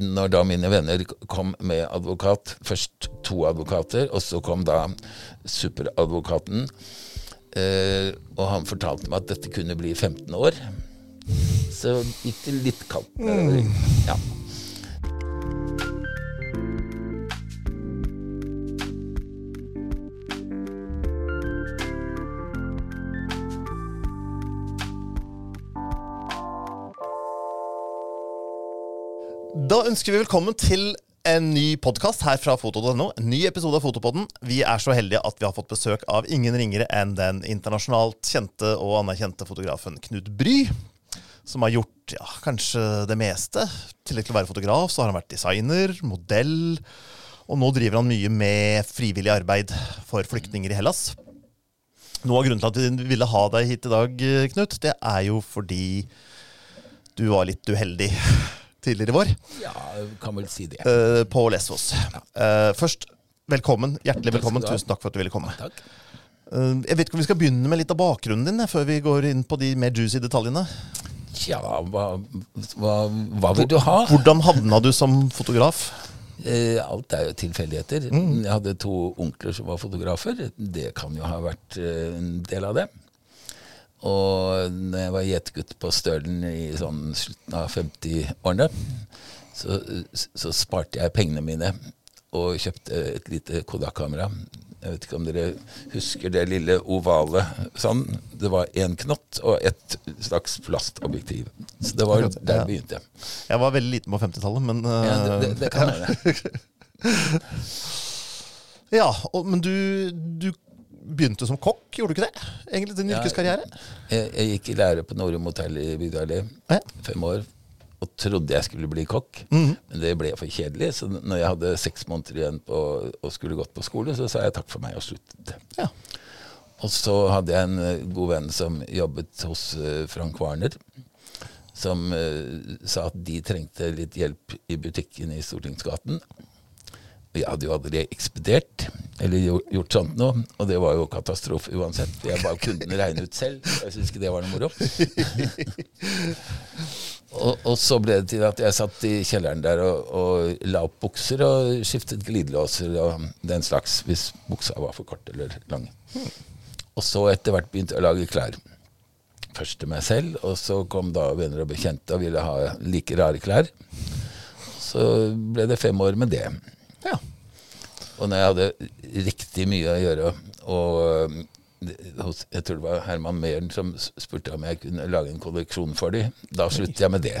når da mine venner kom med advokat, først to advokater, og så kom da superadvokaten, eh, og han fortalte meg at dette kunne bli 15 år, så gikk det litt kaldt. nedover. Ja. Ønsker vi velkommen til en ny podkast her fra foto.no. En ny episode av Fotopodden. Vi er så heldige at vi har fått besøk av ingen ringere enn den internasjonalt kjente og anerkjente fotografen Knut Bry. Som har gjort ja, kanskje det meste. I tillegg til å være fotograf så har han vært designer, modell. Og nå driver han mye med frivillig arbeid for flyktninger i Hellas. Noe av grunnen til at vi ville ha deg hit i dag, Knut, det er jo fordi du var litt uheldig tidligere i vår ja, kan vel si det. Uh, på Lesvos. Uh, først, velkommen. Hjertelig velkommen. Tusen takk for at du ville komme. Takk. Uh, jeg vet ikke om vi skal begynne med litt av bakgrunnen din, før vi går inn på de mer juicy detaljene. Tja, hva, hva, hva vil du ha? Hvordan havna du som fotograf? Eh, alt er jo tilfeldigheter. Jeg hadde to onkler som var fotografer. Det kan jo ha vært eh, en del av det. Og når jeg var gjetgutt på Stølen i sånn slutten av 50-årene, så, så sparte jeg pengene mine og kjøpte et lite Kodak-kamera. Jeg vet ikke om dere husker det lille ovale sånn. Det var én knott og et slags plastobjektiv. Så det var der begynte jeg. Jeg var veldig liten på 50-tallet, men uh... Ja, det, det, det kan være. Ja, og, men du, du begynte som kokk, gjorde du ikke det? Egentlig din Ja. yrkeskarriere? Jeg, jeg gikk i lære på Norum hotell i Bygdøy allé Ja. fem år. Og trodde jeg skulle bli kokk, Mhm. men det ble for kjedelig. Så når jeg hadde seks måneder igjen på, og skulle gått på skole, så sa jeg takk for meg og sluttet. Ja. Og så hadde jeg en eh, god venn som jobbet hos eh, Frank Warner, som uh, sa at de trengte litt hjelp i butikken i Stortingsgaten. Jeg hadde jo aldri ekspedert eller gjort, sånt noe, og det var jo katastrofe uansett. Jeg ba kunne regne ut selv, jeg syns ikke det var noe moro. og, og så ble det til at jeg satt i kjelleren der og, og la opp bukser og skiftet glidelåser og den slags, hvis buksa var for kort eller lang. Og så etter hvert begynte jeg å lage klær. Først til meg selv, og så kom da venner og bekjente og ville ha like rare klær. Så ble det fem år med det. Ja. Og når jeg hadde riktig mye å gjøre, og hos, jeg tror det var Herman Mehren som spurte om jeg kunne lage en kolleksjon for dem, da sluttet jeg med det.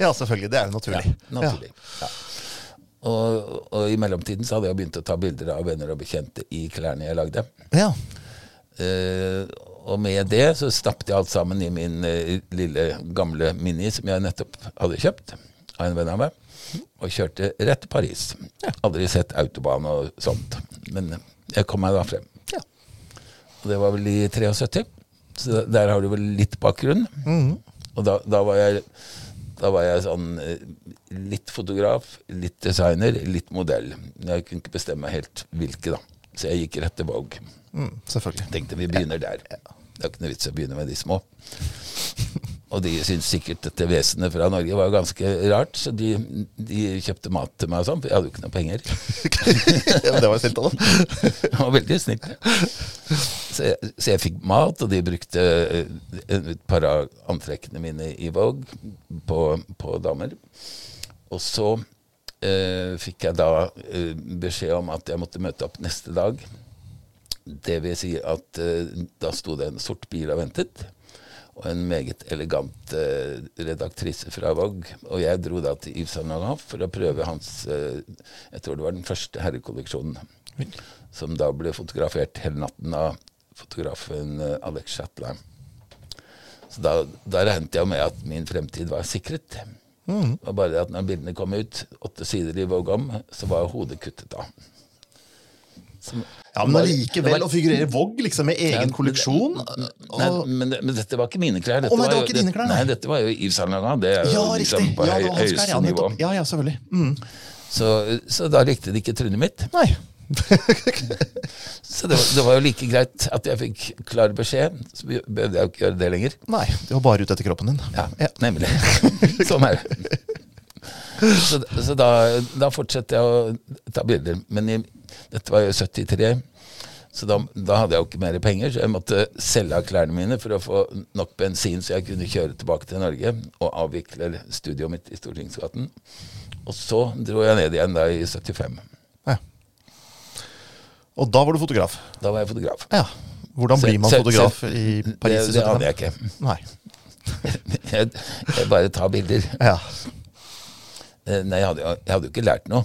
ja, selvfølgelig. Det er jo naturlig. Naturlig. Ja. Og, og i mellomtiden så hadde jeg begynt å ta bilder av venner og bekjente i klærne jeg lagde. Ja. Uh, og med det så stappet jeg alt sammen i min uh, lille gamle Mini som jeg nettopp hadde kjøpt av en venn av meg, og kjørte rett til Paris. Aldri sett autobahn og sånt, men jeg kom meg da frem. Ja. Og det var vel i 73, så der har du vel litt bakgrunn. Og da, da var jeg da var jeg sånn eh, litt fotograf, litt designer, litt modell. Jeg kunne ikke bestemme helt hvilke, da. Så jeg gikk rett til Vogue. Mm, selvfølgelig. Tenkte vi begynner der. Det er ikke noe vits å begynne med de små. Og de syntes sikkert dette vesenet fra Norge var ganske rart, så de, de kjøpte mat til meg og sånn, for jeg hadde jo ikke noe penger. ja, men det var snilt av dem. Det var veldig snilt. Så jeg, så jeg fikk mat, og de brukte eh, et par av antrekkene mine i Vogue på, på damer. Og så eh, fikk jeg da eh, beskjed om at jeg måtte møte opp neste dag. Det vil si at eh, da sto det en sort bil og ventet. Og en meget elegant eh, redaktrise fra Vogue. Og jeg dro da til Yves Saint Laurent for å prøve hans eh, Jeg tror det var den første herrekolleksjonen. Som da ble fotografert hele natten av fotografen eh, Alex Chatelain. Så da, da regnet jeg med at min fremtid var sikret. Mm. Og bare at når bildene kom ut, åtte sider i Vogue om, så var hodet kuttet av. Som- Ja, men det allikevel var- å figurere Vogue liksom med egen Ja, men- kolleksjon Nei, og, men, men dette var ikke mine klær. Dette Å, nei, det var jo- ikke dine klær, nei. nei. dette var jo Yves Saint Laurent. Det er jo Ja, liksom på Ja, høy, det klær, høyeste ja, nivå. ja, ja, selvfølgelig. Mm. Så, så da likte de ikke trynet mitt. Nei. Så det var, det var jo like greit at jeg fikk klar beskjed, så behøvde jeg jo ikke gjøre det lenger. Nei, du var bare ute etter kroppen din. Ja, Ja. nemlig. sånn er det. Så, så da, da fortsetter jeg å ta bilder. Men i, dette var jo 73, så da, da hadde jeg jo ikke mer penger. Så jeg måtte selge av klærne mine for å få nok bensin så jeg kunne kjøre tilbake til Norge og avvikle studioet mitt i Stortingsgaten. Og så dro jeg ned igjen da i 75. Ja. Og da var du fotograf. Da var jeg fotograf. Ja. Hvordan blir man fotograf se- i Paris i det aner jeg ikke. Nei. Jeg, jeg bare tar bilder. Ja. Eh, Nei, jeg hadde, jeg hadde jo ikke lært noe.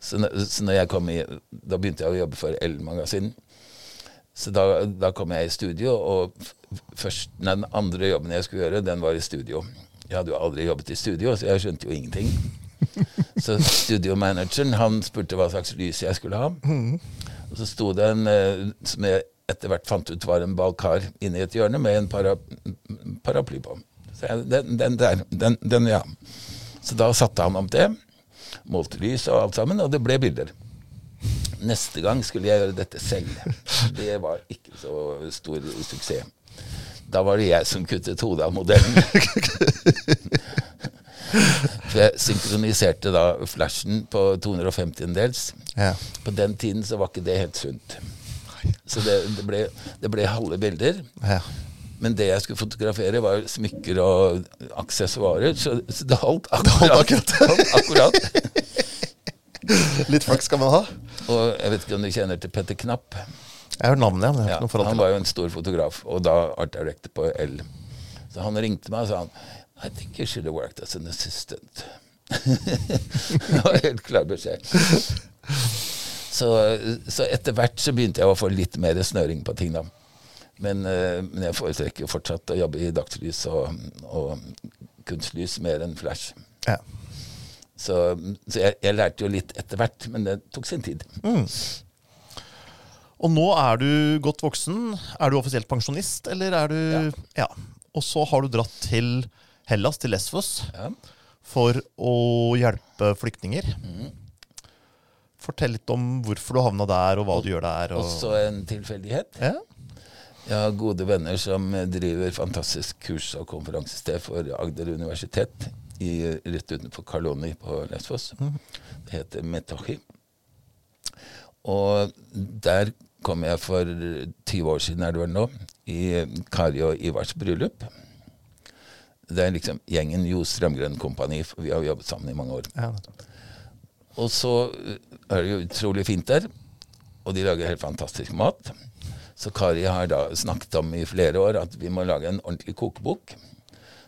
Så, så i Da begynte jeg å jobbe for L-magasin. Så da, da kom jeg i studio, og først, nei, den andre jobben jeg skulle gjøre, den var i studio. Jeg hadde jo aldri jobbet i studio, så jeg skjønte jo ingenting. Så studiomanageren han spurte hva slags lys jeg skulle ha. Og så sto det en eh, som jeg etter hvert fant ut var en balkar inni et hjørne med en para, paraply på. Så jeg, den, den der, den, den ja. Så da satte han om det, målte lys og alt sammen, og det ble bilder. Neste gang skulle jeg gjøre dette selv. Det var ikke så stor suksess. Da var det jeg som kuttet hodet av modellen. For jeg synkroniserte da flashen på 250-dels. ja. På den tiden så var ikke det helt sunt. Så det, det, ble, det ble halve bilder. ja. Men det jeg skulle fotografere, var smykker og aksessoarer. Så, så det holdt akkurat. Holdt akkurat. Litt flaks skal man ha. Og jeg vet ikke om du kjenner til Petter Knapp? Jeg har hørt navnet, men jeg har Ja, ikke noe forhold han til Han var jo en stor fotograf, og da art director på L. Så han ringte meg og sa han, I think you should have worked as an assistant. det var helt klar beskjed. Så, så etter hvert så begynte jeg å få litt mer snøring på ting da. Men, eh, men jeg foretrekker fortsatt å jobbe i dagslys og, og kunstlys mer enn flash. Ja. Så, så jeg, jeg lærte jo litt etter hvert, men det tok sin tid. Og nå er du godt voksen. Er du offisielt pensjonist, eller er du Ja. Og så har du dratt til Hellas, til Lesvos, Ja. for å hjelpe flyktninger. Fortell litt om hvorfor du havna der, og hva du gjør der. Og... Også en tilfeldighet. Ja. Jeg har gode venner som driver fantastisk kurs- og konferansested for Agder universitet i, rett utenfor Karloni på Lesvos. Det heter Metochi. Og der kom jeg for 20 år siden, er det vel nå, i Kari og Ivars bryllup. Det er liksom gjengen Jo Strømgren Kompani, for vi har jobbet sammen i mange år. Ja. Og så eh, er det jo utrolig fint der, og de lager helt fantastisk mat. Så Kari har da snakket om i flere år at vi må lage en ordentlig kokebok.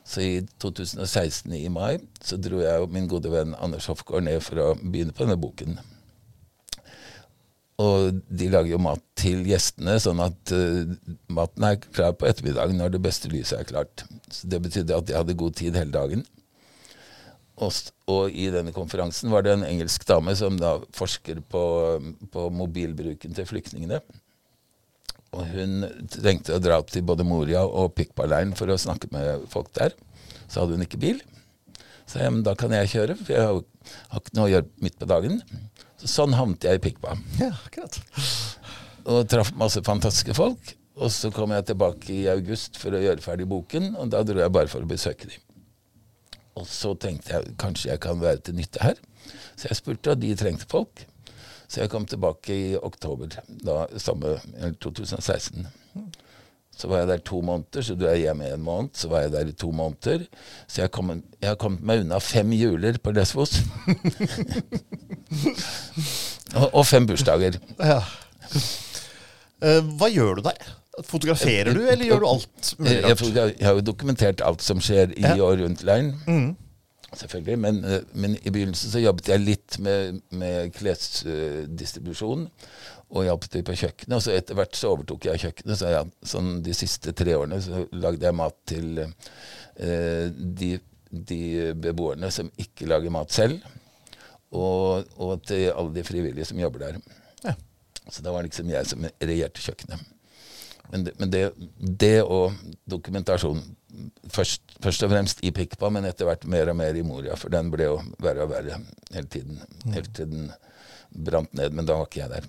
Så i 2016 i mai så dro jeg og min gode venn Anders Hofgaard ned for å begynne på denne boken. Og de lager jo mat til gjestene, sånn at uh, maten er klar på ettermiddagen når det beste lyset er klart. Så Det betydde at jeg hadde god tid hele dagen. Og, og i denne konferansen var det en engelsk dame som da forsker på, på mobilbruken til flyktningene. Og hun trengte å dra opp til både Moria og Pikpa-leiren for å snakke med folk der. Så hadde hun ikke bil. Så jeg, men da kan jeg kjøre, for jeg har, har ikke noe å gjøre midt på dagen. Så sånn havnet jeg i Pikpa. ja, akkurat. Og traff masse fantastiske folk. Og så kom jeg tilbake i august for å gjøre ferdig boken, og da dro jeg bare for å besøke dem. Og så tenkte jeg kanskje jeg kan være til nytte her. Så jeg spurte, og de trengte folk. Så jeg kom tilbake i oktober da, samme, 2016. Så var jeg der to måneder, så du er hjemme i en måned. Så var jeg der i to måneder. Så jeg, kom, jeg har kommet meg unna fem juler på Lesvos. og, og fem bursdager. Ja. Uh, hva gjør du der? Fotograferer du, eller gjør du alt mulig Jeg, jeg, rart? jeg, jeg har jo dokumentert alt som skjer i Ja. og rundt leiren. Mm. Selvfølgelig. Men, eh, men i begynnelsen så jobbet jeg litt med, med klesdistribusjon. Og hjalp til på kjøkkenet. Og så etter hvert så overtok jeg kjøkkenet. Så jeg, sånn de siste tre årene så lagde jeg mat til eh, de, de beboerne som ikke lager mat selv. Og, og til alle de frivillige som jobber der. Ja. Så da var det liksom jeg som regjerte kjøkkenet. Men det, men det, det og dokumentasjon først, først og fremst i Pikpa, men etter hvert mer og mer i Moria, for den ble jo verre og verre hele tiden. Helt til den brant ned, men da var ikke jeg der.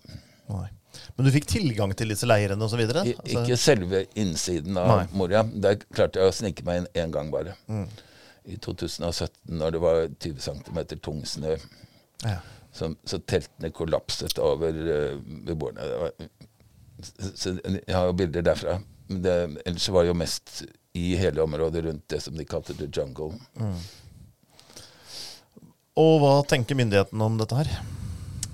Nei. Men du fikk tilgang til disse leirene osv.? Altså. Ikke selve innsiden av Nei. Moria. Der klarte jeg å snike meg inn én gang bare. I 2017, når det var 20 cm tung snø. Ja. Så, så teltene kollapset over uh, beboerne. Det var, så, jeg har jo bilder derfra. Men Det, ellers var det jo mest i hele området rundt det som de kalte the jungle. Og hva tenker myndighetene om dette her?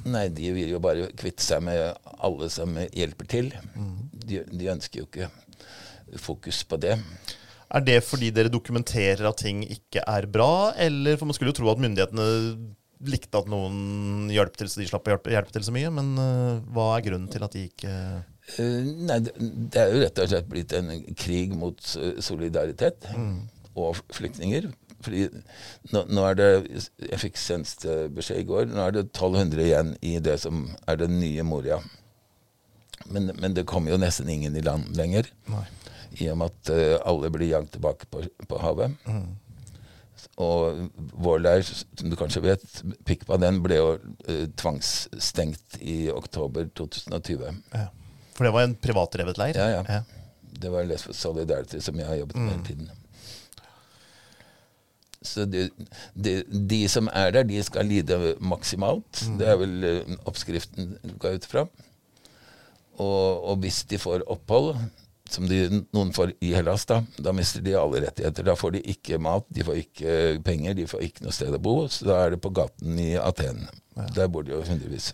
Nei, de vil jo bare kvitte seg med alle som hjelper til. De, de ønsker jo ikke fokus på det. Er det fordi dere dokumenterer at ting ikke er bra, eller for man skulle jo tro at myndighetene likte at noen hjalp til, så de slapp å hjelpe, hjelpe til så mye, men uh, hva er grunnen til at de ikke nei, det, det er jo rett og slett blitt en krig mot solidaritet solidaritet og flyktninger. Fordi nå, nå er det Jeg fikk senest eh, beskjed i går. Nå er det 1200 igjen i det som er det nye Moria. Men, men det kommer jo nesten ingen i land lenger. Nei. I og med at eh, alle blir jagd tilbake på, på havet. Og vår leir, som du kanskje vet, Pikpa, den ble jo uh, tvangsstengt i oktober 2020. Ja. For det var en privatdrevet leir? Ja, ja. Det var Lesbos Solidarity som jeg har jobbet med hele tiden. Så de, de, de som er der, de skal lide maksimalt. Det er vel eh, oppskriften går jeg ut fra. Og, og hvis de får opphold, som de, noen får i Hellas, da, da mister de alle rettigheter. Da får de ikke mat, de får ikke penger, de får ikke noe sted å bo. Så da er det på gaten i Aten. Der bor de jo hundrevis.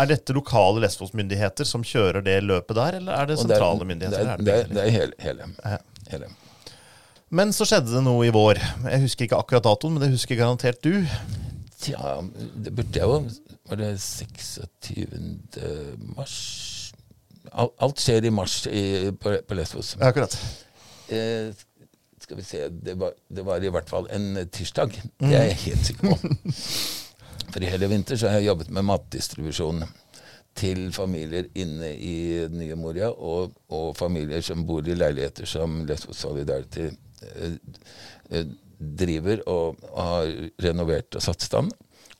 Er dette lokale Lesvos-myndigheter som kjører det løpet der, eller er det sentrale myndigheter? Det er, det er, hele. hele, Ja. hele. Men så skjedde det noe i vår. Jeg husker ikke akkurat datoen, men det husker garantert du. Tja, det burde jeg jo Var det 26. mars? Al- Alt skjer i mars i, på, på Lesvos. Akkurat. Eh, skal vi se det var, det var i hvert fall en tirsdag. Det er jeg helt sikker på. For i hele vinter så har jeg jobbet med matdistribusjon til familier inne i Nye Moria, og, og familier som bor i leiligheter som Lesbos Solidarity eh, eh, driver og, og har renovert og satt stand.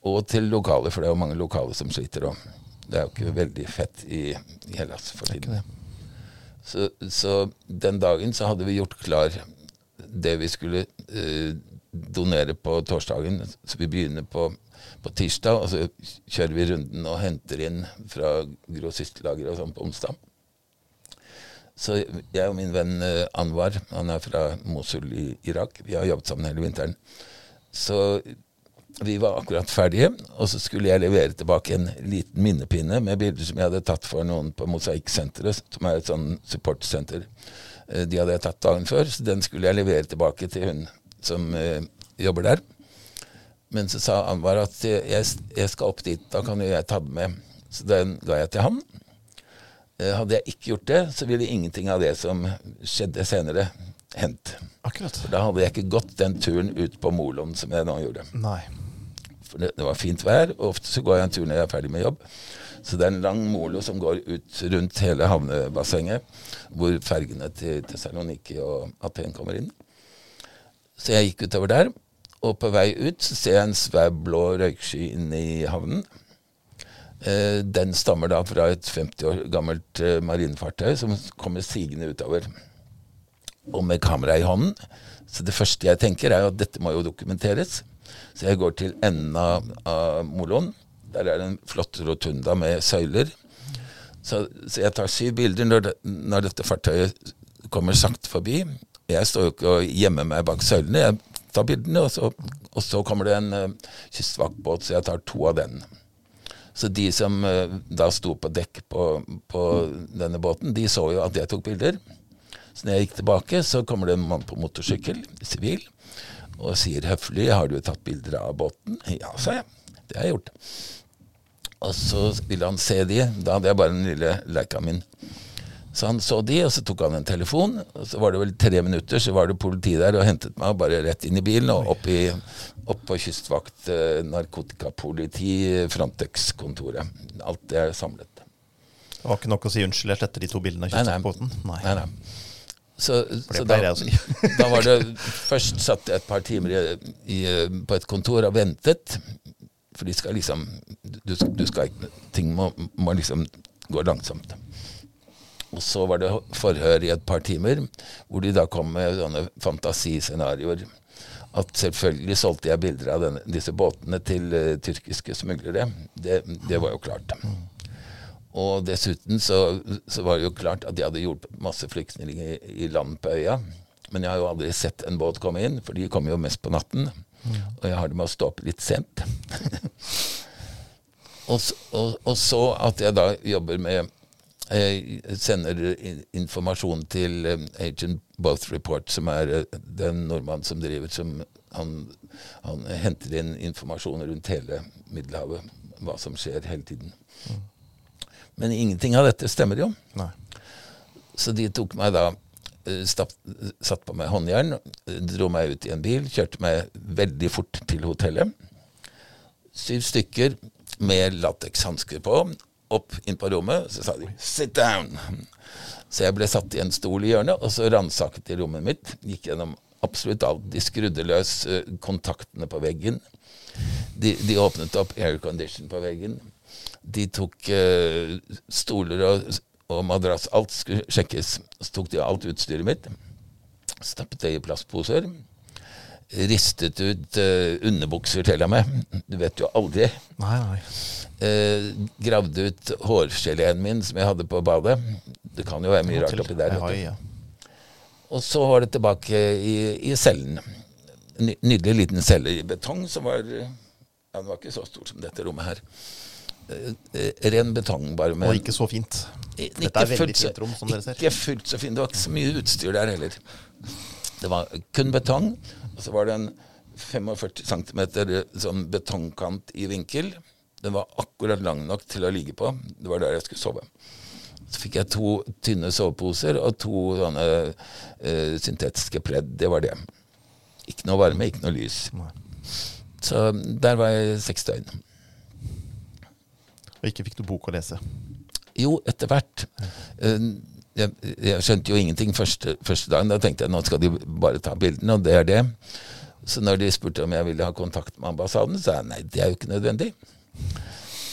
Og til lokale, for det er jo mange lokale som sliter òg. Det er jo ikke veldig fett i, i Hellas for tiden. Så, så den dagen så hadde vi gjort klar det vi skulle eh, donere på torsdagen. Så vi begynner på, på tirsdag, og så kjører vi runden og henter inn fra grossistlageret og sånn på onsdag. Så jeg og min venn eh, Anwar, han er fra Mosul i Irak, vi har jobbet sammen hele vinteren. Så vi var akkurat ferdige, og så skulle jeg levere tilbake en liten minnepinne med bilder som jeg hadde tatt for noen på Mosaikksenteret, som er et sånn supportsenter. Eh, De hadde jeg tatt dagen før, så den skulle jeg levere tilbake til hun som uh, jobber der. Men så sa Anwar at jeg, jeg skal opp dit, da kan jo jeg ta den med. Så den ga jeg til han. Eh, Hadde jeg ikke gjort det, så ville ingenting av det som skjedde senere, hendt. Akkurat. For da hadde jeg ikke gått den turen ut på moloen som jeg nå gjorde. Nei. For det, det var fint vær, og ofte så går jeg en tur når jeg er ferdig med jobb. Så det er en lang molo som går ut rundt hele havnebassenget, hvor fergene til Tessaloniki og Aten kommer inn. Så jeg gikk utover der, og på vei ut så ser jeg en svær blå røyksky inne i havnen. Eh, den stammer da fra et 50 år gammelt eh, marinefartøy som kommer sigende utover. Og med kamera i hånden. Så det første jeg tenker, er at dette må jo dokumenteres. Så jeg går til enden av, av moloen. Der er det en flott rotunda med søyler. Så, så jeg tar syv bilder når, det, når dette fartøyet kommer sakte forbi. Jeg står jo ikke og gjemmer meg bak søylene. Jeg tar bildene, og så, og så kommer det en uh, kystvaktbåt, så jeg tar to av den. Så de som uh, da sto på dekk på, på denne båten, de så jo at jeg tok bilder. Så når jeg gikk tilbake, så kommer det en mann på motorsykkel, sivil, og sier høflig 'Har du tatt bilder av båten?' Ja, sa jeg. Det har jeg gjort. Og så ville han se de. Da hadde jeg bare den lille leika min. Så han så de, og så tok han en telefon. Og så var det vel tre minutter, så var det politi der og hentet meg bare rett inn i bilen og opp, i, opp på kystvakt, eh, narkotikapoliti, Frontex-kontoret. Alt det er samlet. Det var ikke nok å si unnskyld jeg sletter de to bildene av Nei, nei. Nei. Nei, nei. Så, så da, da var det Først satt jeg et par timer i, i, på et kontor og ventet. For de skal liksom du, du skal, Ting må, må liksom gå langsomt. Og så var det forhør i et par timer, hvor de da kom med sånne fantasiscenarioer. At selvfølgelig solgte jeg bilder av denne, disse båtene til uh, tyrkiske smuglere. Det, det, var jo klart. Og dessuten så, så, var det jo klart at de hadde hjulpet masse flyktninger i, i land på øya. Men jeg har jo aldri sett en båt komme inn, for de kommer jo mest på natten. Mm. Og jeg har det med å stå opp litt sent. og, og, og, så at jeg da jobber med jeg sender informasjon til um, Agent Both Report, som er uh, den nordmannen som driver som han, han, henter inn informasjon rundt hele Middelhavet, hva som skjer hele tiden. Mm. Men ingenting av dette stemmer jo. Nei. Så de tok meg da uh, stapp, Satt på meg håndjern, dro meg ut i en bil, kjørte meg veldig fort til hotellet. Syv stykker med latekshansker på opp inn på rommet. Så sa de 'sit down'. Så jeg ble satt i en stol i hjørnet, og så ransaket de rommet mitt. Gikk gjennom absolutt alt. De skrudde løs uh, kontaktene på veggen. De, de, åpnet opp aircondition på veggen. De tok uh, stoler og, og madrass. Alt skulle sjekkes. Så tok de alt utstyret mitt. Stappet det i plastposer ristet ut uh, underbukser til og med. Du vet jo aldri. Nei, nei. Uh, gravde ut hårgeleen min som jeg hadde på badet. Det kan jo være mye rart oppi der. Ja, ja. Og så var det tilbake i, i cellen. Ny, nydelig liten celle i betong som var ja, Den var ikke så stor som dette rommet her. Uh, ren betong, bare med Og ikke så fint. Dette er veldig fint rom, som dere ser. Ikke fullt så fint. Det var ikke så mye utstyr der heller. Det var kun betong. Og så var det en 45 cm sånn betongkant i vinkel. Den var akkurat lang nok til å ligge på. Det var der jeg skulle sove. Så fikk jeg to tynne soveposer og to sånne uh, syntetiske pledd. Det var det. Ikke noe varme, ikke noe lys. Så der var jeg seks døgn. Og ikke fikk du bok å lese? Jo, etter hvert. Uh, jeg, jeg, skjønte jo ingenting første, første, dagen. Da tenkte jeg nå skal de bare ta bildene, og det er det. Så når de spurte om jeg ville ha kontakt med ambassaden, sa jeg nei, det er jo ikke nødvendig.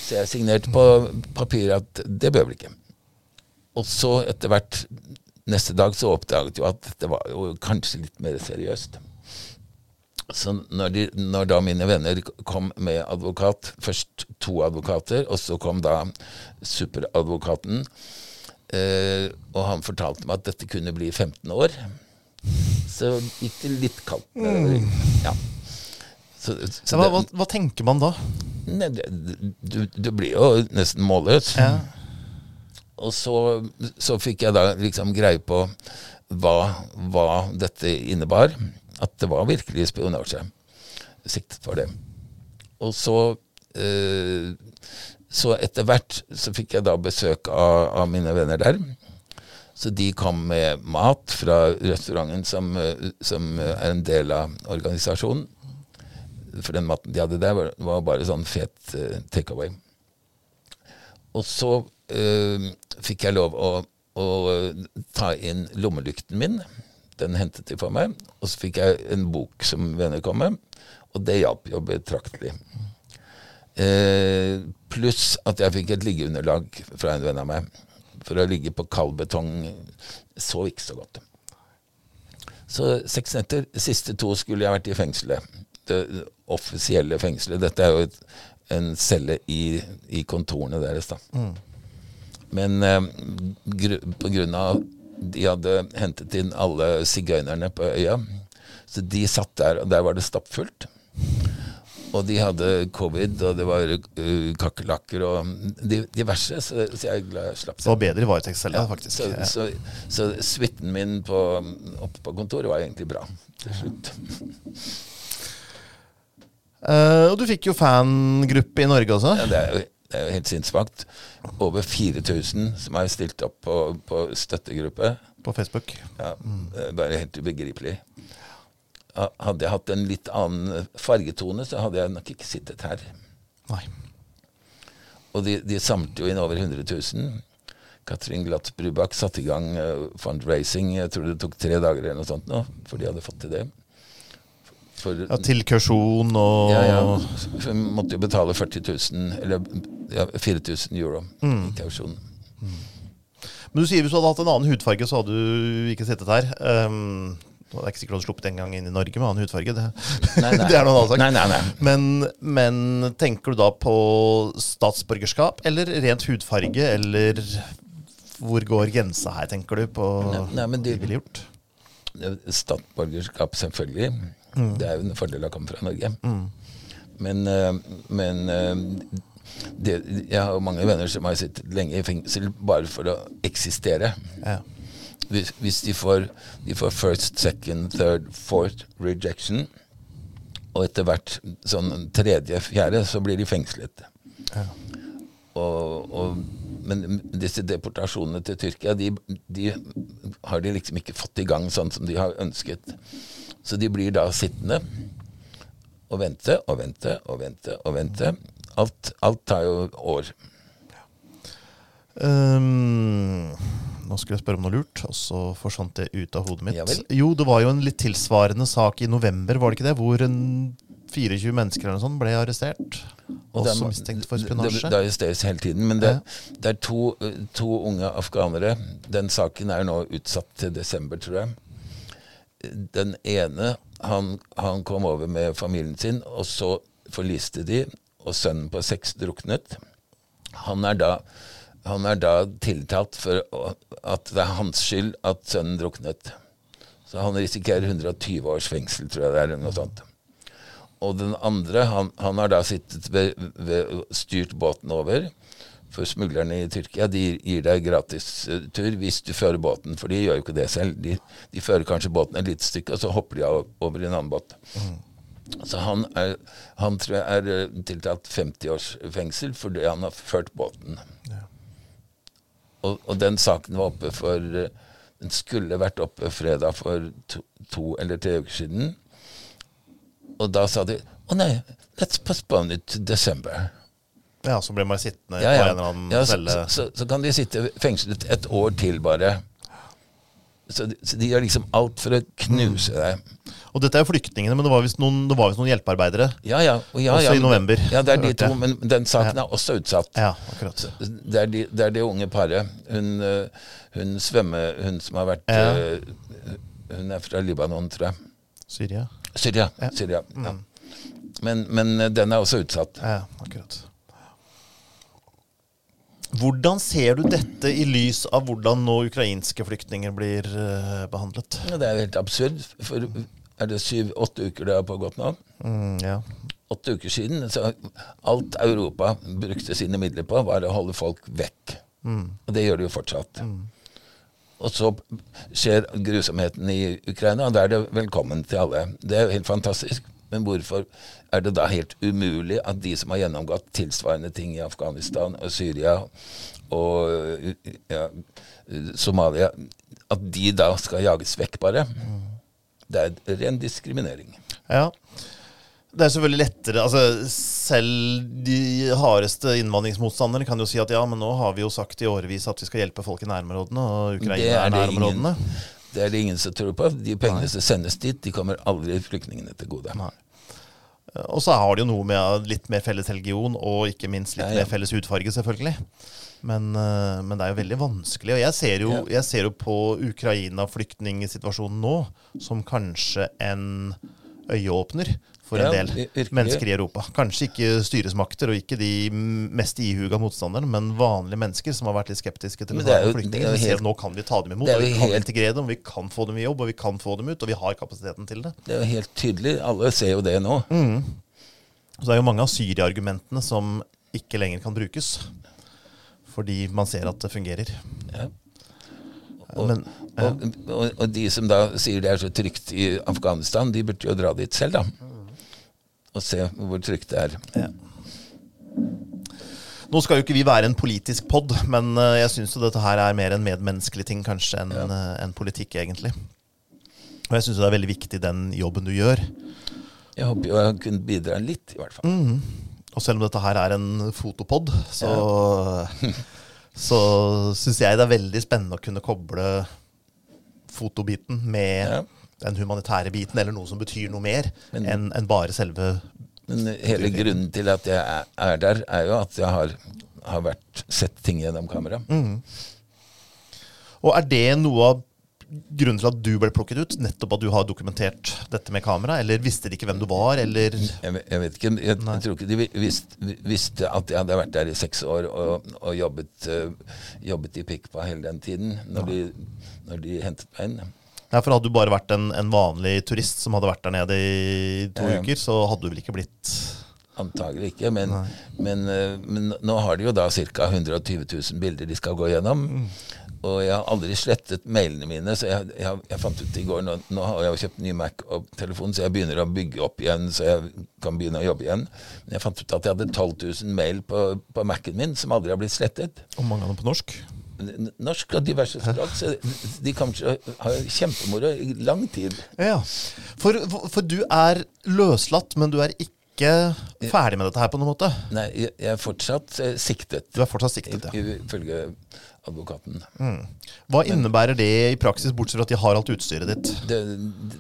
Så jeg signerte på papiret at det bør vi ikke. Og så etter hvert neste dag så oppdaget jo at det var jo kanskje litt mer seriøst. Så når, de, når, da mine venner kom med advokat, først to advokater, og så kom da superadvokaten, eh, og han fortalte meg at dette kunne bli 15 år. Så gikk det litt kaldt. Mm. Ja. Så, så hva, hva, hva, tenker man da? Ne, du, du, blir jo nesten målløs. Ja. Og så, så, fikk jeg da liksom greie på hva, hva dette innebar. At det var virkelig spionasje. Siktet for det. Og så eh, så etter hvert så fikk jeg da besøk av, av, mine venner der. Så de kom med mat fra restauranten som, som er en del av organisasjonen. For den maten de hadde der, var, var bare sånn fet uh, takeaway. Og så uh, fikk jeg lov å, å, ta inn lommelykten min. Den hentet de for meg. Og så fikk jeg en bok som venner kom med, og det hjalp jo betraktelig. Eh, Pluss at jeg fikk et liggeunderlag fra en venn av meg. For å ligge på kald betong så ikke så godt. Så seks netter. Siste to skulle jeg vært i fengselet. Det offisielle fengselet. Dette er jo et, en celle i, i kontorene deres, da. Mm. Men eh, gru, på grunn av de hadde hentet inn alle sigøynerne på øya, så de satt der, og der var det stappfullt. Og de hadde covid, og det var uh, kakerlakker og diverse. Så, så jeg slapp seg. Det var bedre i selv, ja, faktisk. Så, ja. så, så suiten min på, oppe på kontoret var egentlig bra til slutt. Uh, og du fikk jo fangruppe i Norge også? Ja, det er jo, det er jo helt sinnssvakt. Over 4000 som har stilt opp på, på støttegruppe. På Facebook. Ja, Bare helt ubegripelig. Hadde jeg hatt en litt annen fargetone, så hadde jeg nok ikke sittet her. Nei. Og de, de samlet jo inn over 100 000. Katrin Glatt Brubakk satte i gang uh, fundraising. Jeg tror det tok tre dager eller noe sånt nå, for de hadde fått til det. For, Ja, til kausjon og ja, ja, Hun måtte jo betale 40 000, eller ja, 4000 euro Mm. i kausjon. Men du sier hvis du hadde hatt en annen hudfarge, så hadde du ikke sittet her. Um, det er ikke sikkert du hadde sluppet en gang inn i Norge med annen hudfarge. Det, Nei, nei. det er noe annet sak. Nei, nei, nei. Men, men tenker du da på statsborgerskap eller rent hudfarge, eller hvor går grensa her, tenker du, på Nei, nei, men det ville gjort? Statsborgerskap, selvfølgelig. Mm. Det er jo en fordel å komme fra Norge. Men, eh, men eh, det, jeg har mange venner som har sittet lenge i fengsel bare for å eksistere. Ja. Hvis, hvis de, får, de får first, second, third, fourth rejection, og etter hvert sånn tredje, fjerde, så blir de fengslet. Ja. Og, og, men disse deportasjonene til Tyrkia, de, de har de liksom ikke fått i gang sånn som de har ønsket. Så de blir da sittende og vente og vente og vente og vente. Alt, alt tar jo år. Um, nå skulle jeg spørre om noe lurt, og så forsvant det ut av hodet mitt. Ja jo, det var jo en litt tilsvarende sak i november, var det ikke det? Hvor en 24 mennesker eller noe sånt ble arrestert. Og det er Også ma- mistenkt for Det, spionasje. det arresteres hele tiden. Men det, det er to, to unge afghanere. Den saken er nå utsatt til desember, tror jeg. Den ene han, han kom over med familien sin, og så forliste de, og sønnen på seks druknet. Han er da, han er da tiltalt for at det er hans skyld at sønnen druknet. Så han risikerer 120 års fengsel, tror jeg det er, noe sånt. Og den andre, han, han har da sittet ved, ved styrt båten over. For smuglerne i Tyrkia de gir deg gratis eh, hvis du fører båten. For de gjør jo ikke det selv. De, de fører kanskje båten et lite stykke, og så hopper de over i en annen båt. Så han, er, han tror jeg er eh, tiltalt 50 års fengsel fordi han har ført båten. Og, og den saken var oppe for eh, Den skulle vært oppe fredag for to, to eller tre uker siden. Og da sa de å nei, let's postpone it to December. Ja, så blir man sittende Ja, ja. på en eller annen Ja, så, celle. så, så, så kan de sitte fengslet et år til, bare. Så, de- så de gjør liksom alt for å knuse deg. Og dette er jo flyktningene, men det var visst noen, var noen hjelpearbeidere. Ja, ja. Og ja, Også ja, i november, Ja, det er de to, men den saken er også utsatt. Ja, akkurat. Det er, de, det er det unge paret. Hun, øh, hun svømme... Hun som har vært Ja. øh, Hun er fra Libanon, tror jeg. Syria. Syria. Ja. Mm. Syria ja. Men, men øh, den er også utsatt. Ja, akkurat. Hvordan ser du dette i lys av hvordan nå ukrainske flyktninger blir eh, behandlet? Ja, det er helt absurd. For er det syv-åtte uker det har pågått nå? Mm, ja. Åtte uker siden. Så alt Europa brukte sine midler på, var å holde folk vekk. Og det gjør de jo fortsatt. Og så skjer grusomheten i Ukraina, og da er det velkommen til alle. Det er jo helt fantastisk. Men hvorfor er det da helt umulig at de som har gjennomgått tilsvarende ting i Afghanistan og Syria og ja, Somalia, at de da skal jages vekk, bare? Det er ren diskriminering. ja. Det er selvfølgelig lettere altså Selv de hardeste innvandringsmotstanderne kan jo si at ja, men nå har vi jo sagt i årevis at vi skal hjelpe folk i nærområdene, og Ukraina er er det nærområdene. Det er det ingen som tror på. De pengene som sendes dit, de kommer aldri flyktningene til gode. Nei. Og så har det jo noe med litt mer felles religion, og ikke minst litt Ja, ja. mer felles hudfarge, selvfølgelig. Men, eh, men det er jo veldig vanskelig. Og jeg ser jo, jeg ser jo på Ukraina-flyktningsituasjonen nå som kanskje en øyeåpner for en del vir- virkelig. mennesker i Europa. Kanskje ikke styresmakter og ikke de mest ihuga motstanderne, men vanlige mennesker som har vært litt skeptiske til å ta er flyktninger. er helt- nå kan vi ta dem imot, vi kan helt- integrere dem, vi kan få dem i jobb, og vi kan få dem ut, og vi har kapasiteten til det. Det er jo helt tydelig. Alle ser jo det nå. Så det er jo mange av Syria-argumentene som ikke lenger kan brukes. Fordi man ser at det fungerer. Ja. Og, Men, og, og, og de som da sier det er så trygt i Afghanistan, de burde jo dra dit selv, da. Og se hvor trygt det er. Nå skal jo ikke vi være en politisk pod, men eh, jeg syns dette her er mer en medmenneskelig ting kanskje enn ja. en politikk, egentlig. Og jeg syns det er veldig viktig den jobben du gjør. Jeg håper jo jeg kunne bidra litt, i hvert fall. Og selv om dette her er en fotopod, så, så syns jeg det er veldig spennende å kunne koble fotobiten med Ja. Den humanitære biten, eller noe som betyr noe mer enn en bare selve Men hele grunnen til at jeg er- er der, er jo at jeg har, har vært, sett ting gjennom kamera. Og er det noe av grunnen til at du ble plukket ut? Nettopp at du har dokumentert dette med kamera? Eller visste de ikke hvem du var, eller Jeg, vet- jeg vet ikke, jeg, jeg tror ikke de visste, visste at jeg hadde vært der i seks år og, og jobbet, eh, jobbet i Pikpa hele den tiden, når, de, når de hentet meg inn. Ja, for hadde du bare vært en, en vanlig turist som hadde vært der nede i to Ja, ja. uker, så hadde du vel ikke blitt Antagelig ikke, men, men, eh, men nå har de jo da ca. 120 000 bilder de skal gå gjennom. Og jeg har aldri slettet mailene mine, så jeg, jeg, jeg fant ut i går nå, nå har jeg jo kjøpt ny Mac og telefon, så jeg begynner å bygge opp igjen, så jeg kan begynne å jobbe igjen. Men jeg fant ut at jeg hadde 12 000 mail på, på Mac-en min som aldri har blitt slettet. Og mange av dem på norsk. Norsk og diverse språk, så de kommer til å ha kjempemoro i lang tid. Ja, for, for du er løslatt, men du er ikke ferdig med dette her på noen måte? Nei, jeg, er fortsatt eh, siktet, Du er fortsatt siktet, ja. ifølge advokaten. Hva innebærer det i praksis, bortsett fra at de har alt utstyret ditt? Det,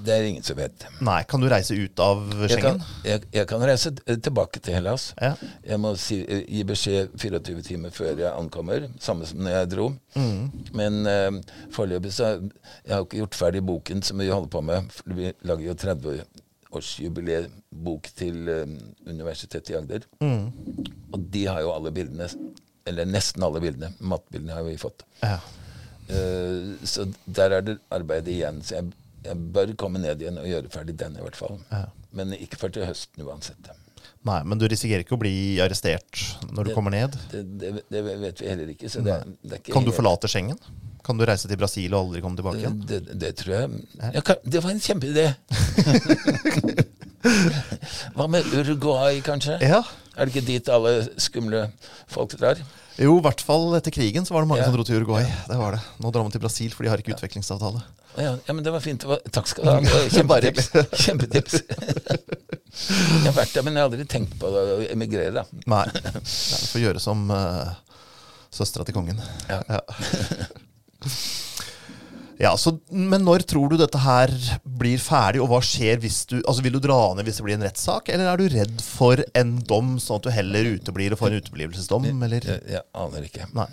det er ingen som vet. Nei, kan du reise ut av Jeg kan, jeg, jeg kan reise tilbake til Hellas. Ja. Jeg må si, gi beskjed 24 timer før jeg ankommer, samme som når jeg dro. Men uh, foreløpig så Jeg har ikke gjort ferdig boken som vi holder på med. Vi lager jo 30-årsjubileebok til um, Universitetet i Agder. Og de har jo alle bildene, eller nesten alle bildene. Mattbildene har vi fått. Ja. Uh, så der er det arbeid igjen. Så jeg, jeg bør komme ned igjen og gjøre ferdig den, i hvert fall. Ja. Men ikke før til høsten uansett. Nei, men du risikerer ikke å bli arrestert når du Det- kommer ned? Det, det, det vet vi heller ikke. Ikke Kan du forlate Schengen? Kan du reise til Brasil og aldri komme tilbake igjen? det, tror jeg jeg kan, Det var en kjempeidé! Hva med Uruguay, kanskje? Ja. Er det ikke dit alle skumle folk drar? Jo, i hvert fall etter krigen så var det mange Ja. som dro til Uruguay. Det var det. Nå drar man til Brasil, for de har ikke utvekslingsavtale. Ja, ja, men det var fint. Takk skal du ha. Kjempetips. Kjempetips. Jeg har vært der, men jeg har aldri tenkt på å emigrere. da. Nei, Du får gjøre som uh, søstera til kongen. Ja. Ja. ja, så, Men når tror du dette her blir ferdig, og hva skjer hvis du Altså, Vil du dra ned hvis det blir en rettssak, eller er du redd for en dom, sånn at du heller uteblir og får en uteblivelsesdom, eller? Jeg, jeg aner ikke, Nei.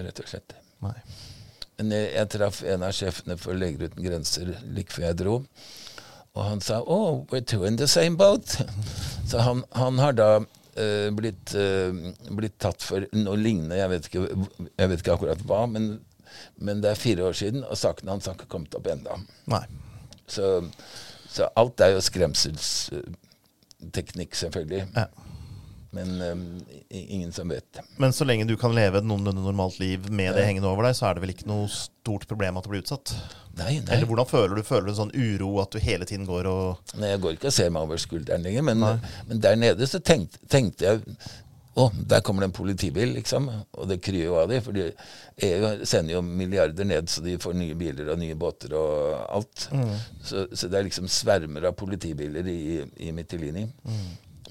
rett og slett. Nei. Men jeg, jeg traff en av sjefene for Leger uten grenser like før jeg dro. Og han sa oh, we're two in the same boat. Så han, han har da eh, blitt, eh, blitt tatt for noe lignende. Jeg vet ikke, jeg vet ikke akkurat hva, men, men det er fire år siden, og saken hans har ikke kommet opp ennå. Så, så alt er jo skremselsteknikk, selvfølgelig. Ja. Men um, ingen som vet. Men så lenge du kan leve et noenlunde normalt liv med det hengende over deg, så er det vel ikke noe stort problem at du blir utsatt? Nei, nei. Eller hvordan føler du? Føler du en sånn uro at du hele tiden går og Nei, jeg går ikke og ser meg over skulderen lenger, men, men der nede så tenkte, tenkte jeg å, der kommer det en politibil, liksom. Og det kryr jo av dem. for EU sender jo milliarder ned, så de får nye biler og nye båter og alt. Så, så det er liksom svermer av politibiler i, i Mytilini.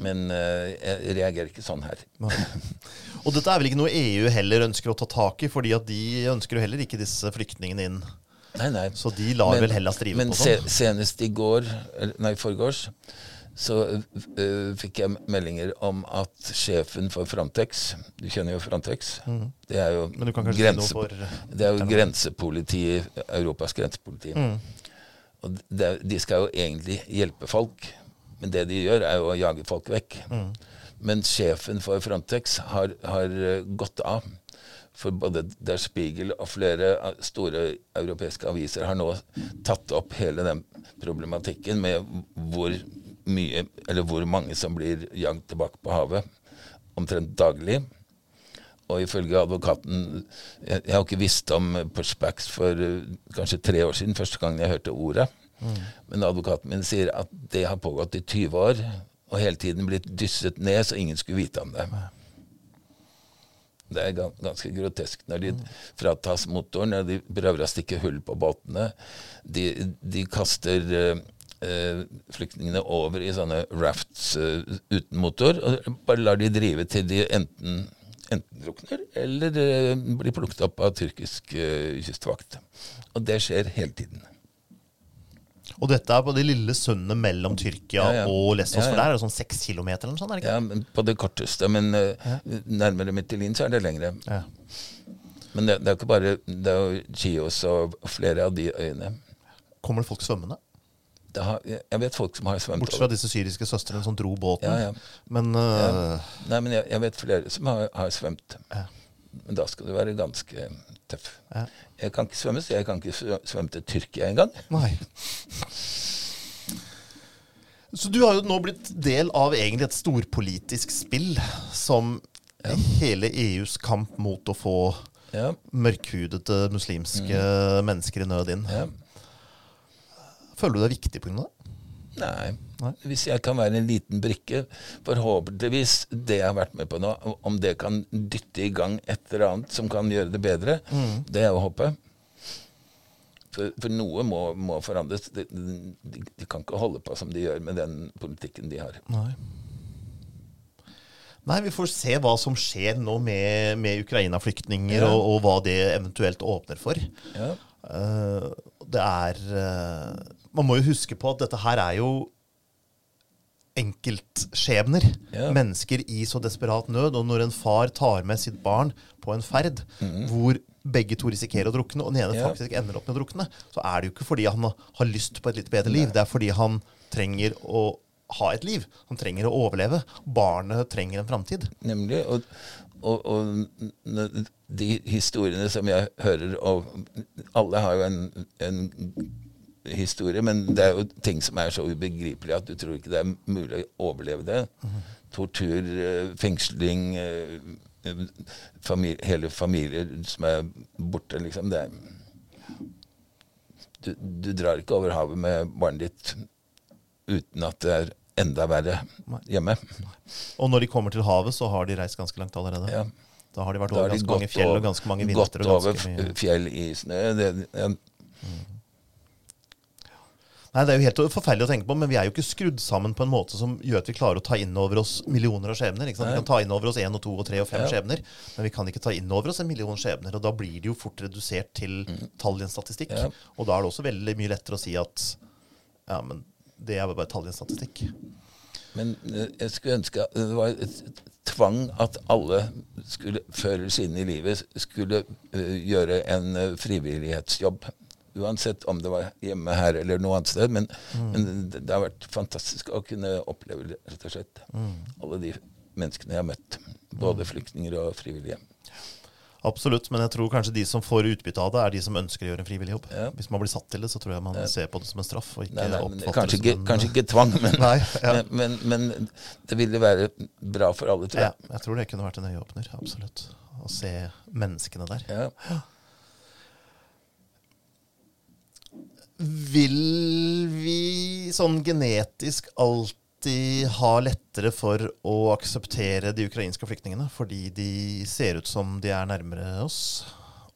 Men eh, jeg reagerer ikke sånn her. Og dette er vel ikke noe EU heller ønsker å ta tak i, fordi at de ønsker jo heller ikke disse flyktningene inn. Nei, nei. Så de lar vel Hellas drive men på sånn. Men senest i går, nei, forgårs, så uh, fikk jeg meldinger om at sjefen for Frontex Du kjenner jo Frontex? Det er jo, Mm. Men grense, for det er jo grensepoliti, Europas grensepoliti. Mm. Og det, de skal jo egentlig hjelpe folk, men det de gjør, er jo å jage folk vekk. Mm. Men sjefen for Frontex har, har øh, gått av. For både Der Spiegel og flere store europeiske aviser har nå tatt opp hele den problematikken med hvor mye, eller hvor mange som blir jagd tilbake på havet. Omtrent daglig. Og ifølge advokaten Jeg, jeg har ikke visst om pushbacks for uh, kanskje tre år siden, første gang jeg hørte ordet. Men advokaten min sier at det har pågått i 20 år, og hele tiden blitt dysset ned, så ingen skulle vite om det. Det er ganske grotesk når de fratas motoren, og de prøver å stikke hull på båtene. De, de kaster eh, eh, flyktningene over i sånne rafts eh, uten motor, og bare lar de drive til de enten, enten drukner eller eh, blir plukket opp av tyrkisk eh, kystvakt. Og det skjer hele tiden. Og dette er på det lille sundet mellom Tyrkia Ja, ja. og Lesvos, Ja, for der er det sånn seks kilometer eller noe sånt? er det ikke? Ja, men på det korteste. Men eh, nærmere Mytilin så er det lengre. Ja. Men det, det er jo ikke bare Det er jo Chios og flere av de øyene. Kommer det folk svømmende? Det har, jeg vet folk som har svømt Bortsett fra disse syriske søstrene som dro båten. Ja, ja. Men øh, Nei, men jeg, jeg vet flere som har, har svømt. Men da skal du være ganske tøff. Jeg kan ikke svømme, så jeg kan ikke svømme til Tyrkia engang. Så du har jo nå blitt del av egentlig et storpolitisk spill som hele EUs kamp mot å få Ja, mørkhudete muslimske mennesker i nød inn. ja. Føler du deg viktig pga. det? Nei. Nei. Hvis jeg kan være en liten brikke, forhåpentligvis det jeg har vært med på nå, om det kan dytte i gang et eller annet som kan gjøre det bedre, det er å håpe. For, noe må, må forandres. De, de, de kan ikke holde på som de gjør med den politikken de har. Nei. Nei, vi får se hva som skjer nå med, med Ukraina-flyktninger, Ja. og, og hva det eventuelt åpner for. Ja. Uh, det er uh, Man må jo huske på at dette her er jo enkeltskjebner. Ja. Mennesker i så desperat nød. Og når en far tar med sitt barn på en ferd hvor begge to risikerer å drukne, og den ene. Ja. faktisk ender opp med å drukne, så er det jo ikke fordi han har lyst på et litt bedre liv. Det er fordi han trenger å ha et liv. Han trenger å overleve. Barnet trenger en framtid. Nemlig. Og, og, og de historiene som jeg hører og Alle har jo en, en historie, men det er jo ting som er så ubegripelige at du tror ikke det er mulig å overleve det. Tortur, eh, fengsling, eh, familie, hele familier som er borte, liksom. Det du, du drar ikke over havet med barnet ditt uten at det er enda verre hjemme. Og når de kommer til havet, så har de reist ganske langt allerede. Ja. Da har de vært over ganske mange fjell og ganske mange vintre. Gått over fjell i snø. Det, det, Nei, Det er jo helt forferdelig å tenke på, men vi er jo ikke skrudd sammen på en måte som gjør at vi klarer å ta inn over oss millioner av skjebner. Vi kan ta inn over oss én og to og tre og fem Ja. skjebner, men vi kan ikke ta inn over oss en million skjebner. Og da blir det jo fort redusert til tall i en statistikk. Mm. Ja. Og da er det også veldig mye lettere å si at ja, men det er bare tall i en statistikk. men eh, jeg skulle ønske det var et tvang at alle skulle, før eller siden i livet skulle eh, gjøre en eh, frivillighetsjobb. Uansett om det var hjemme her eller noe annet sted. Men, men det, det har vært fantastisk å kunne oppleve det, rett og slett. Alle de menneskene jeg har møtt. Både flyktninger og frivillige. Absolutt, men jeg tror kanskje de som får utbytte av det, er de som ønsker å gjøre en frivillig jobb. Ja. Hvis man blir satt til det, så tror jeg man ser på det som en straff. og ikke Nei, nei, men oppfatter kanskje, det ikke, som en... kanskje ikke tvang, men, Nei, ja. men, men, men det ville være bra for alle, tror Ja, jeg. jeg tror det kunne vært en øyeåpner. Absolutt. Å se menneskene der. Ja. Vil vi sånn genetisk alltid ha lettere for å akseptere de ukrainske flyktningene fordi de ser ut som de er nærmere oss,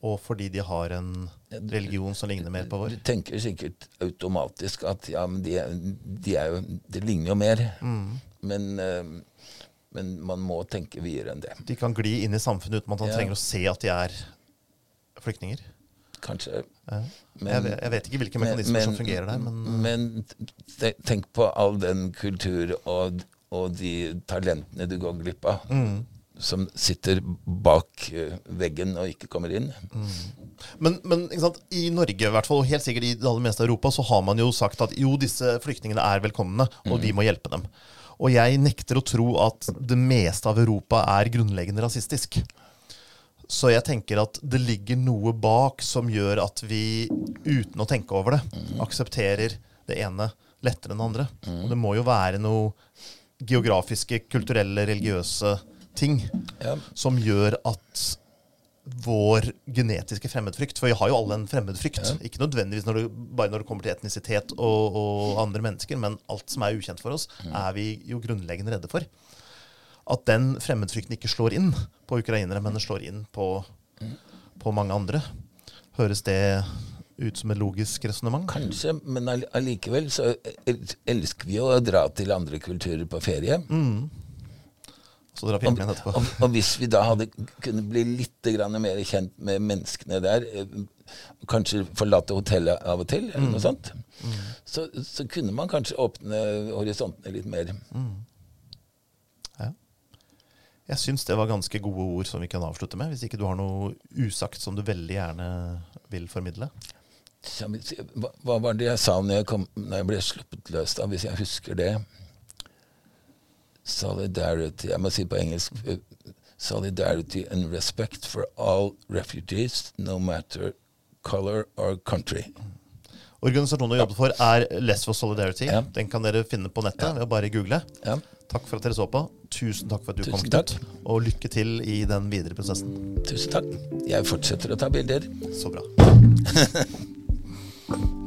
og fordi de har en religion som ligner mer på vår? Du tenker sikkert automatisk at ja, men de, de jo Det ligner jo mer. Mm. Men, uh, men man må tenke videre enn det. De kan gli inn i samfunnet uten at man Ja. trenger å se at de er flyktninger. Kanskje. Ja. Men- jeg, vet, jeg vet ikke hvilke mekanismer som fungerer der, men men tenk på all den kultur og, og de talentene du går glipp av. Mm. Som sitter bak eh, veggen og ikke kommer inn. Men, men sant? i Norge, i hvert fall, og helt sikkert i det aller meste av Europa, så har man jo sagt at jo, disse flyktningene er velkomne, og vi må hjelpe dem. Og jeg nekter å tro at det meste av Europa er grunnleggende rasistisk. Så jeg tenker at det ligger noe bak som gjør at vi, uten å tenke over det, aksepterer det ene lettere enn det andre. Og det må jo være noe geografiske, kulturelle, religiøse ting Ja. som gjør at vår genetiske fremmedfrykt For vi har jo alle en fremmedfrykt. Ikke nødvendigvis når du, bare når det kommer til etnisitet og, og andre mennesker, men alt som er ukjent for oss, er vi jo grunnleggende redde for. At den fremmedfrykten ikke slår inn på ukrainere, men den slår inn på, på mange andre. Høres det ut som et logisk resonnement? Kanskje, men all- allikevel så elsker vi jo å dra til andre kulturer på ferie. Så dra på hjem igjen etterpå. Og, og hvis vi da hadde kunnet bli litt grann mer kjent med menneskene der, eh, kanskje forlate hotellet av og til, eller noe sånt, så, så kunne man kanskje åpne horisontene litt mer. Ja. Jeg syns det var ganske gode ord som vi kan avslutte med. Hvis ikke du har noe usagt som du veldig gjerne vil formidle. Hva, var det jeg sa når jeg, kom, når jeg ble sluppet løs, da, hvis jeg husker det? Solidarity Jeg må si på engelsk Solidarity and respect for all refugees, no matter color or country. Organisasjonen du jobber for, er Less for Solidarity. Ja. Den kan dere finne på nettet ved å bare google. Ja. Takk for at dere så på. Tusen takk for at du Tusen kom. Knut. Og lykke til i den videre prosessen. Tusen takk. Jeg fortsetter å ta bilder. Så bra.